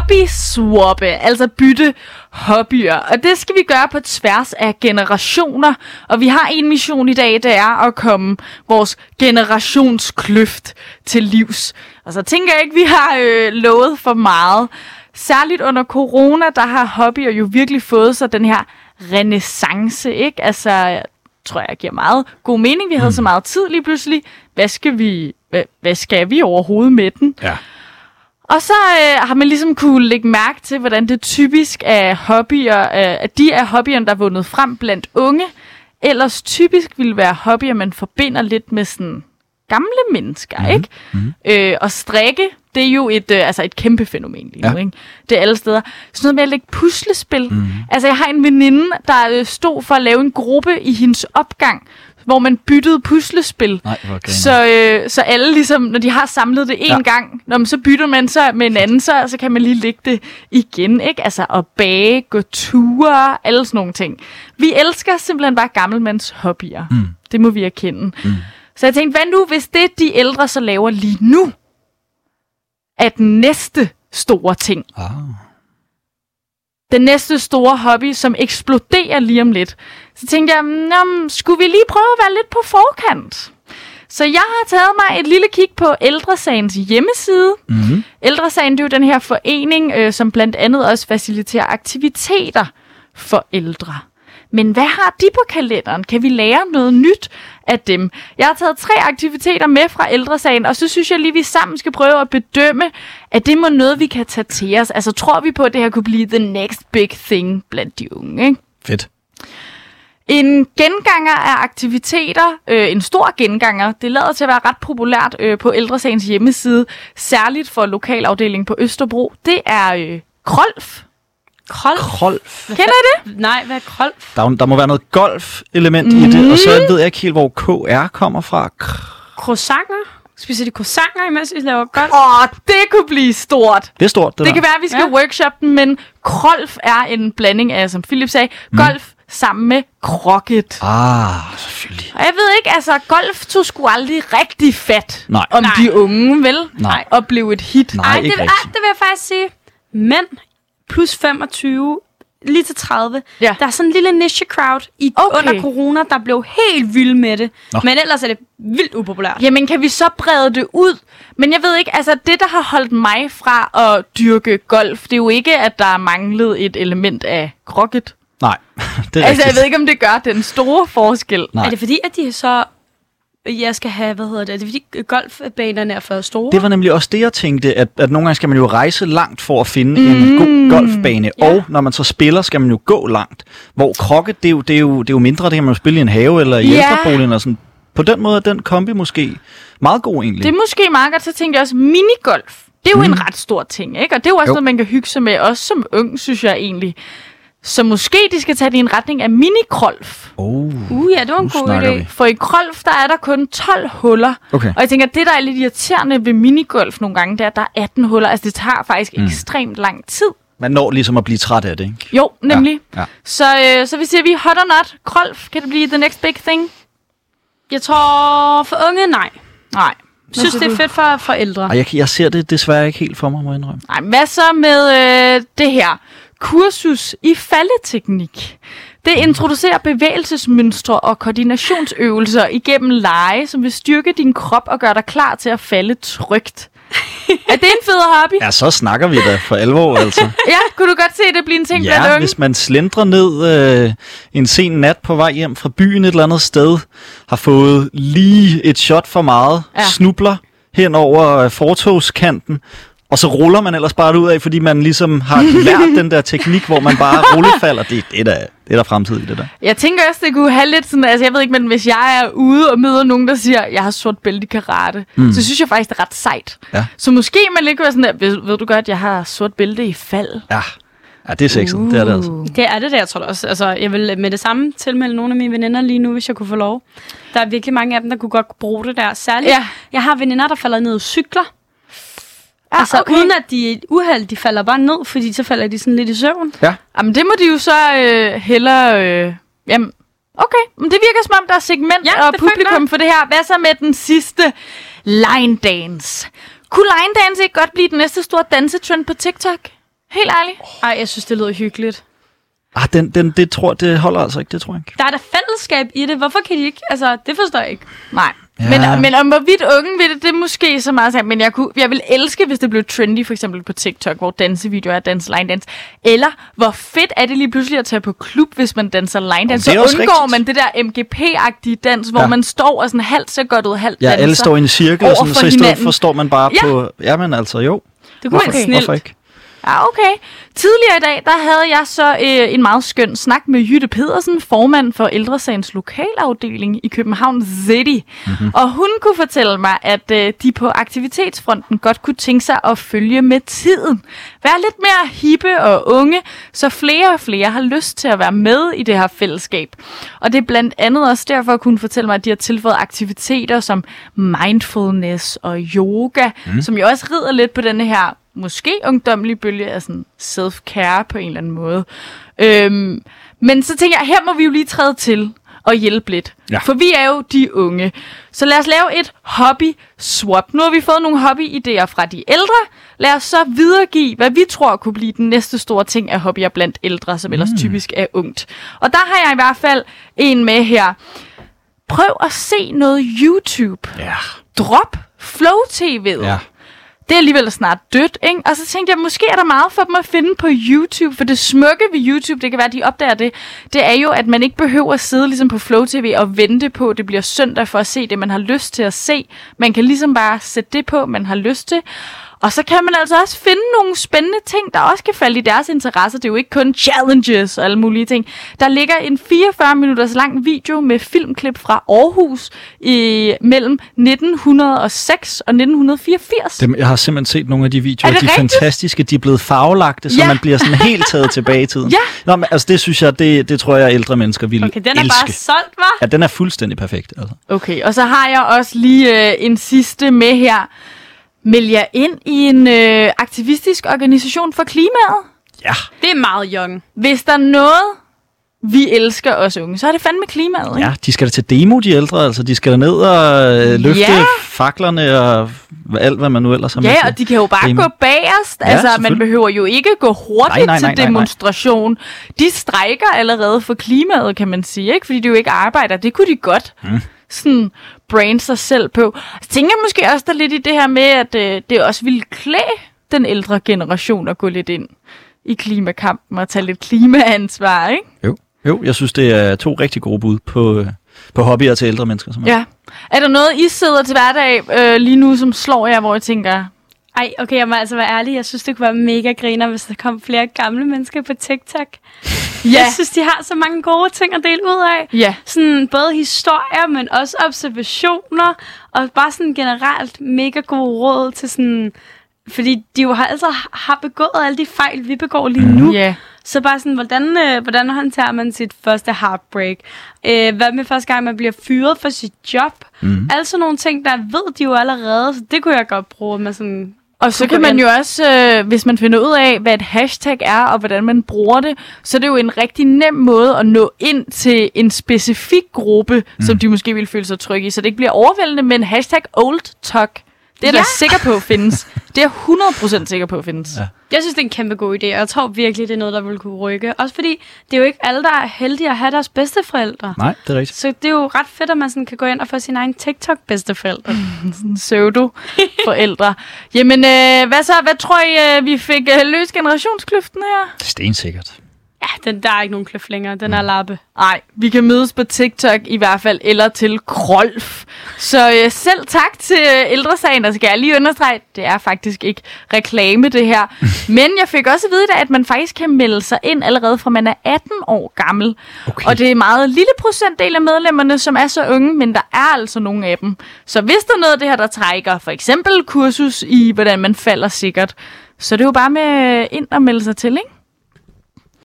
hobby-swappe, altså bytte hobbyer. Og det skal vi gøre på tværs af generationer. Og vi har en mission i dag, det er at komme vores generationskløft til livs. Og så tænker jeg ikke, vi har øh, lovet for meget. Særligt under corona, der har hobbyer jo virkelig fået sig den her renaissance, ikke? Altså, tror jeg giver meget god mening. Vi havde så meget tid lige pludselig. Hvad skal vi, hvad, hvad skal vi overhovedet med den? Ja. Og så øh, har man ligesom kunne lægge mærke til, hvordan det typisk er hobbyer, øh, at de er hobbyerne, der er vundet frem blandt unge. Ellers typisk vil være hobbyer, man forbinder lidt med sådan gamle mennesker, mm-hmm. ikke? Mm-hmm. Øh, og strikke, det er jo et, øh, altså et kæmpe fænomen lige nu, Ja. ikke? Det er alle steder. Sådan noget med at lægge puslespil. Mm-hmm. Altså, jeg har en veninde, der øh, stod for at lave en gruppe i hendes opgang, hvor man byttede puslespil. Nej, griner. Så, øh, så alle ligesom, når de har samlet det en ja. gang, når man så bytter man så med en anden, så, så kan man lige lægge det igen, ikke? Altså at bage, gå ture, alle sådan nogle ting. Vi elsker simpelthen bare gammelmands hobbyer. Mm. Det må vi erkende. Mm. Så jeg tænkte, hvad nu, hvis det, de ældre så laver lige nu, er den næste store ting? Ah. den næste store hobby, som eksploderer lige om lidt. Så tænkte jeg, Nå, skulle vi lige prøve at være lidt på forkant? Så jeg har taget mig et lille kig på Ældresagens hjemmeside. Mm-hmm. Ældresagen det er jo den her forening, øh, som blandt andet også faciliterer aktiviteter for ældre. Men hvad har de på kalenderen? Kan vi lære noget nyt af dem? Jeg har taget tre aktiviteter med fra Ældresagen, og så synes jeg lige, vi sammen skal prøve at bedømme, at det må noget, vi kan tage til os. Altså tror vi på, at det her kunne blive the next big thing blandt de unge, ikke? Fedt. En genganger af aktiviteter, øh, en stor genganger, det lader til at være ret populært øh, på Ældresagens hjemmeside, særligt for lokalafdelingen på Østerbro. Det er øh, krolf. Krolf? Krolf. Kender I det? Nej, hvad er krolf? Der, der må være noget golf-element mm. i det, og så ved jeg ikke helt, hvor KR kommer fra. Croissanter? Spiser de croissanter, imens vi laver golf? Åh, det kunne blive stort. Det er stort, det, Det der. kan være, at vi skal Ja. workshoppe den, men krolf er en blanding af, som Philip sagde, golf sammen med krokket. Ah, selvfølgelig. Og jeg ved ikke, altså golf tog sgu aldrig rigtig fat Nej. om Nej. de unge, vel? Nej. Og blev et hit. Nej, Ej, ikke det, rigtigt. det vil jeg faktisk sige. Mænd plus 25, lige til 30. Ja. Der er sådan en lille niche crowd i, Okay. under corona, der blev helt vild med det. Nå. Men ellers er det vildt upopulært. Jamen, kan vi så brede det ud? Men jeg ved ikke, altså det, der har holdt mig fra at dyrke golf, det er jo ikke, at der er manglet et element af krokket. Nej, det er Altså, rigtigt. jeg ved ikke, om det gør den store forskel. Nej. Er det fordi, at de så... Jeg skal have, hvad hedder det? Er det fordi golfbanerne er for store? Det var nemlig også det, jeg tænkte, at, at nogle gange skal man jo rejse langt for at finde mm. en god golfbane, Ja. og når man så spiller, skal man jo gå langt. Hvor krokket, det er jo, det er jo, det er jo mindre, det kan man jo spille i en have eller i Ja. ældreboligen og sådan. På den måde er den kombi måske meget god egentlig. Det er måske meget godt, så tænkte jeg også, minigolf. Det er jo mm. en ret stor ting, ikke? Og det er jo også jo. noget, man kan hygge sig med, også som ung, synes jeg egentlig. Så måske de skal tage det i en retning af minikrolf. Oh. Uh, ja, det var en god idé. For i krolf, der er der kun 12 huller. Okay. Og jeg tænker, at det, der er lidt irriterende ved minigolf nogle gange, det er, at der er 18 huller. Altså, det tager faktisk mm. ekstremt lang tid. Man når ligesom at blive træt af det, ikke? Jo, nemlig. Ja. Så, øh, så vi siger, vi hot or not. Krolf, kan det blive the next big thing? Jeg tror for unge, nej. Nej. Jeg synes, det er fedt for forældre. Og jeg, jeg ser det desværre ikke helt for mig, må jeg indrømme. Nej, hvad så med øh, det her? Kursus i faldeteknik. Det introducerer bevægelsesmønstre og koordinationsøvelser igennem lege, som vil styrke din krop og gøre dig klar til at falde trygt. er det en fed hobby? Ja, så snakker vi da for alvor, altså. Ja, kunne du godt se det blive en ting blandt Ja, unge? hvis man slendrer ned øh, en sen nat på vej hjem fra byen et eller andet sted, har fået lige et shot for meget, Ja. ja. snubler hen over øh, fortogskanten, og så ruller man ellers bare ud af, fordi man ligesom har lært den der teknik, hvor man bare rullefalder. Det, det, er da, det er der fremtid i det der. Jeg tænker også, det kunne have lidt sådan, altså jeg ved ikke, men hvis jeg er ude og møder nogen, der siger, jeg har sort bælte i karate, mm. så synes jeg faktisk, det er ret sejt. Ja. Så måske man lidt kunne være sådan der, ved, ved du godt, jeg har sort bælte i fald. Ja, ja det er sexet. Uh. Det er det altså. Det er det der, jeg tror også. Altså, jeg vil med det samme tilmelde nogle af mine veninder lige nu, hvis jeg kunne få lov. Der er virkelig mange af dem, der kunne godt bruge det der. Særligt, Ja. jeg har veninder, der falder ned og cykler. Altså, okay. uden at de er uheld, de falder bare ned, fordi så falder de sådan lidt i søvn. Ja. Jamen, det må de jo så øh, hellere... Øh, jamen, okay. Men det virker som om, der er segment Ja, og publikum for det her. Hvad så med den sidste? Line dance. Kunne line dance ikke godt blive den næste store dansetrend på TikTok? Helt ærligt. Ej, jeg synes, det lyder hyggeligt. Ah, den, den, det, tror, det holder altså ikke, det tror jeg ikke. Der er der fællesskab i det. Hvorfor kan de ikke? Altså, det forstår jeg ikke. Nej. Ja. Ja. Men, men om hvorvidt unge vil det, det er måske så meget sagt, men jeg, kunne, jeg vil elske, hvis det blev trendy, for eksempel på TikTok, hvor dansevideoer er dans line dance. Eller hvor fedt er det lige pludselig at tage på klub, hvis man danser line dance. Så undgår rigtigt. man det der MGP-agtige dans, hvor Ja. ja. man står og sådan halvt så godt ud, halvt Ja, danser. alle står i en cirkel, og sådan, så i stedet for står man bare Ja. på... Jamen altså, jo. Det kunne Hvorfor, være hvorfor snilt. ikke? Ja, okay. Tidligere i dag, der havde jeg så øh, en meget skøn snak med Jytte Pedersen, formand for Ældresagens lokalafdeling i København City. Mm-hmm. Og hun kunne fortælle mig, at øh, de på aktivitetsfronten godt kunne tænke sig at følge med tiden. Være lidt mere hippe og unge, så flere og flere har lyst til at være med i det her fællesskab. Og det er blandt andet også derfor, at hun fortælle mig, at de har tilføjet aktiviteter som mindfulness og yoga, mm. som jo også rider lidt på denne her måske ungdomlige bølge af sådan self-care på en eller anden måde. Øhm, men så tænker jeg, her må vi jo lige træde til og hjælpe lidt. Ja. For vi er jo de unge. Så lad os lave et hobby-swap. Nu har vi fået nogle hobby-idéer fra de ældre. Lad os så videregive, hvad vi tror kunne blive den næste store ting af hobbyer blandt ældre, som ellers typisk er ungt. Og der har jeg i hvert fald en med her. Prøv at se noget YouTube. Ja. Drop Flow TV'et. Ja. Det er alligevel snart dødt, ikke? Og så tænkte jeg, måske er der meget for dem at finde på YouTube, for det smukke ved YouTube, det kan være, at de opdager det, det er jo, at man ikke behøver at sidde ligesom på Flow TV og vente på, at det bliver søndag for at se det, man har lyst til at se. Man kan ligesom bare sætte det på, man har lyst til. Og så kan man altså også finde nogle spændende ting, der også kan falde i deres interesse. Det er jo ikke kun challenges og alle mulige ting. Der ligger en 44 minutters lang video med filmklip fra Aarhus i, mellem 1906 og 1984. Dem, jeg har simpelthen set nogle af de videoer. Er det de er rigtigt? fantastiske. De er blevet farvelagte, så Ja. man bliver sådan helt taget tilbage i tiden. Ja. Nå, men, altså, det synes jeg, det, det tror jeg, ældre mennesker vil Okay, den er elske. bare solgt, var. Ja, den er fuldstændig perfekt. Altså. Okay, og så har jeg også lige øh, en sidste med her. Meld jer ind i en øh, aktivistisk organisation for klimaet. Ja. Det er meget young. Hvis der er noget, vi elsker os unge, så er det fandme klimaet, ikke? ja, de skal da til demo, de ældre. Altså, de skal da ned og øh, løfte Ja. faklerne og alt, hvad man nu ellers har med Ja, og de kan jo bare Demo. gå bagerst. Ja, altså, man selvfølgelig. behøver jo ikke gå hurtigt Nej, nej, nej, til nej, nej. demonstration. De strækker allerede for klimaet, kan man sige, ikke? Fordi de jo ikke arbejder. Det kunne de godt. Mm. Sådan brain sig selv på. Så tænker jeg måske også der lidt i det her med, at øh, det også ville klæde den ældre generation at gå lidt ind i klimakampen og tage lidt klimaansvar, ikke? Jo. jo, jeg synes, det er to rigtig gode bud på, øh, på hobbyer til ældre mennesker. Som Ja. Er der noget, I sidder til hverdag øh, lige nu, som slår jer, hvor I tænker, Ej, okay, jeg må altså være ærlig. Jeg synes, det kunne være mega griner, hvis der kom flere gamle mennesker på TikTok. ja, Jeg synes, de har så mange gode ting at dele ud af. ja, Sådan både historier, men også observationer, og bare sådan generelt mega gode råd til sådan... Fordi de jo har altså har begået alle de fejl, vi begår lige nu. ja. Så bare sådan, hvordan, øh, hvordan håndterer man sit første heartbreak? Øh, hvad med første gang, man bliver fyret for sit job? Mm. Alle sådan nogle ting, der ved de jo allerede, så det kunne jeg godt bruge med sådan... Og så kan man jo også, øh, hvis man finder ud af, hvad et hashtag er, og hvordan man bruger det, så er det jo en rigtig nem måde at nå ind til en specifik gruppe, mm. som de måske vil føle sig trygge i. Så det ikke bliver overvældende, men hashtag old talk, det er ja. Sikker på findes. Det er jeg 100% sikker på findes. Ja. Jeg synes, det er en kæmpe god idé, og jeg tror virkelig, det er noget, der vil kunne rykke. Også fordi, det er jo ikke alle, der er heldige at have deres bedsteforældre. Nej, det er rigtigt. Så det er jo ret fedt, at man sådan kan gå ind og få sin egen TikTok-bedsteforældre. Sådan pseudo-forældre. Jamen, øh, hvad så? Hvad tror I, øh, vi fik øh, løst generationskløften her? Stensikkert. Ja, den, der er ikke nogen kløft længere. Den er lappe. Nej, vi kan mødes på TikTok i hvert fald, eller til Krolf. Så øh, selv tak til øh, ældresagen, der skal jeg lige understrege, det er faktisk ikke reklame det her. Men jeg fik også at vide, at man faktisk kan melde sig ind allerede fra man er 18 år gammel. Okay. Og det er en meget lille procentdel af medlemmerne, som er så unge, men der er altså nogle af dem. Så hvis der er noget af det her, der trækker, for eksempel kursus i, hvordan man falder sikkert, så er det jo bare med ind og melde sig til, ikke?